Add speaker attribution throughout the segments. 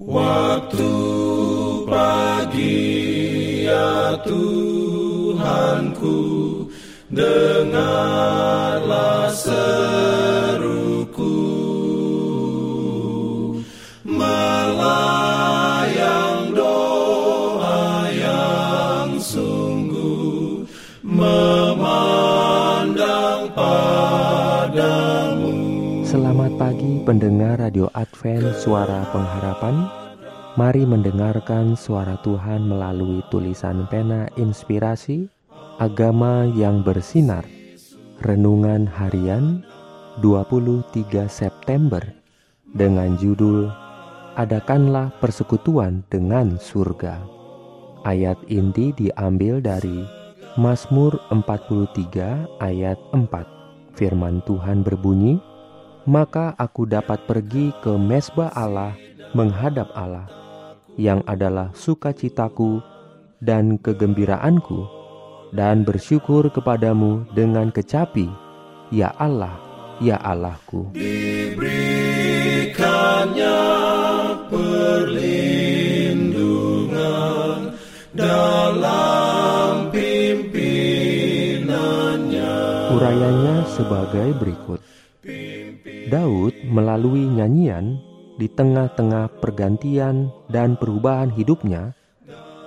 Speaker 1: Waktu pagi ya Tuhanku Dengarlah
Speaker 2: pendengar Radio Advent Suara Pengharapan Mari mendengarkan suara Tuhan melalui tulisan pena inspirasi Agama yang bersinar. Renungan harian 23 September Dengan judul Adakanlah persekutuan dengan surga. Ayat inti diambil dari Mazmur 43 ayat 4 Firman Tuhan berbunyi, maka aku dapat pergi ke mesbah Allah menghadap Allah, yang adalah sukacitaku dan kegembiraanku, dan bersyukur kepadamu dengan kecapi, ya Allah, ya Allahku.
Speaker 1: Diberikannya perlindungan dalam pimpinannya.
Speaker 2: Urayanya sebagai berikut. Daud melalui nyanyian di tengah-tengah pergantian dan perubahan hidupnya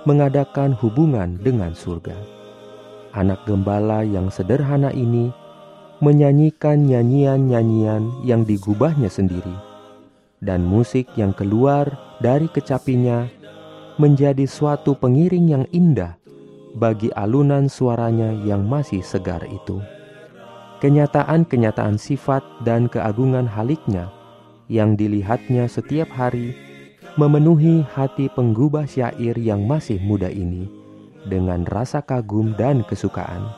Speaker 2: mengadakan hubungan dengan surga. Anak gembala yang sederhana ini menyanyikan nyanyian-nyanyian yang digubahnya sendiri dan musik yang keluar dari kecapinya menjadi suatu pengiring yang indah bagi alunan suaranya yang masih segar itu kenyataan-kenyataan sifat dan keagungan haliknya yang dilihatnya setiap hari memenuhi hati penggubah syair yang masih muda ini dengan rasa kagum dan kesukaan.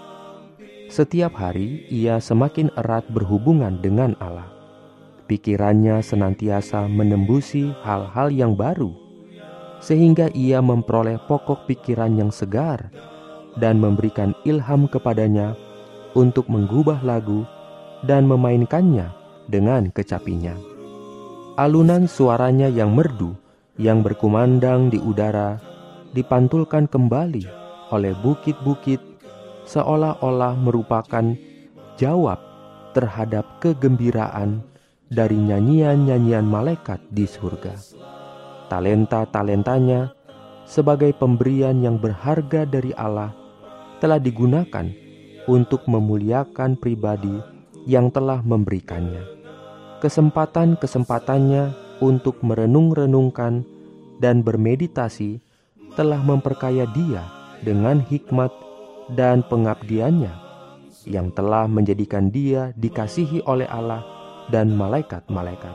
Speaker 2: Setiap hari ia semakin erat berhubungan dengan Allah. Pikirannya senantiasa menembusi hal-hal yang baru, sehingga ia memperoleh pokok pikiran yang segar dan memberikan ilham kepadanya untuk menggubah lagu dan memainkannya dengan kecapinya. Alunan suaranya yang merdu, yang berkumandang di udara, dipantulkan kembali oleh bukit-bukit, seolah-olah merupakan jawab terhadap kegembiraan dari nyanyian-nyanyian malaikat di surga. Talenta-talentanya sebagai pemberian yang berharga dari Allah telah digunakan untuk memuliakan pribadi yang telah memberikannya. Kesempatan-kesempatannya untuk merenung-renungkan dan bermeditasi telah memperkaya dia dengan hikmat dan pengabdiannya yang telah menjadikan dia dikasihi oleh Allah dan malaikat-malaikat.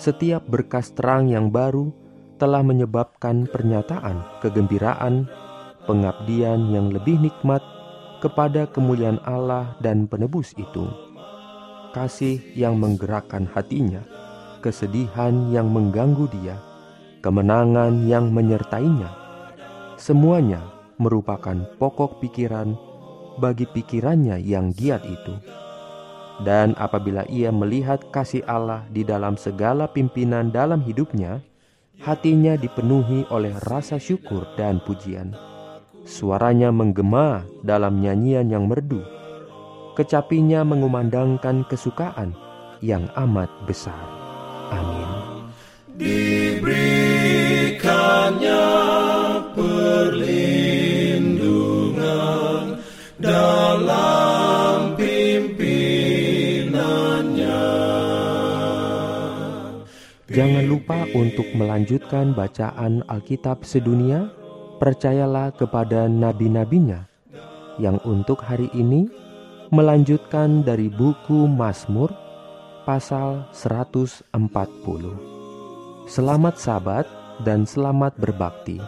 Speaker 2: Setiap berkas terang yang baru telah menyebabkan pernyataan kegembiraan, pengabdian yang lebih nikmat kepada kemuliaan Allah dan penebus itu. Kasih yang menggerakkan hatinya, kesedihan yang mengganggu dia, kemenangan yang menyertainya. Semuanya merupakan pokok pikiran bagi pikirannya yang giat itu. Dan apabila ia melihat kasih Allah di dalam segala pimpinan dalam hidupnya, hatinya dipenuhi oleh rasa syukur dan pujian Suaranya menggema dalam nyanyian yang merdu. Kecapinya mengumandangkan kesukaan yang amat besar. Amin.
Speaker 1: Diberikannya perlindungan dalam pimpinannya.
Speaker 2: Jangan lupa untuk melanjutkan bacaan Alkitab sedunia percayalah kepada nabi-nabinya yang untuk hari ini melanjutkan dari buku Mazmur pasal 140. Selamat sabat dan selamat berbakti.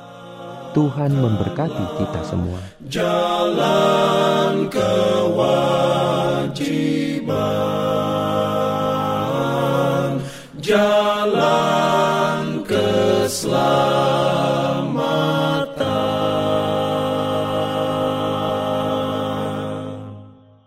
Speaker 2: Tuhan memberkati kita semua.
Speaker 1: Jalan kewajiban. Jalan keselamatan.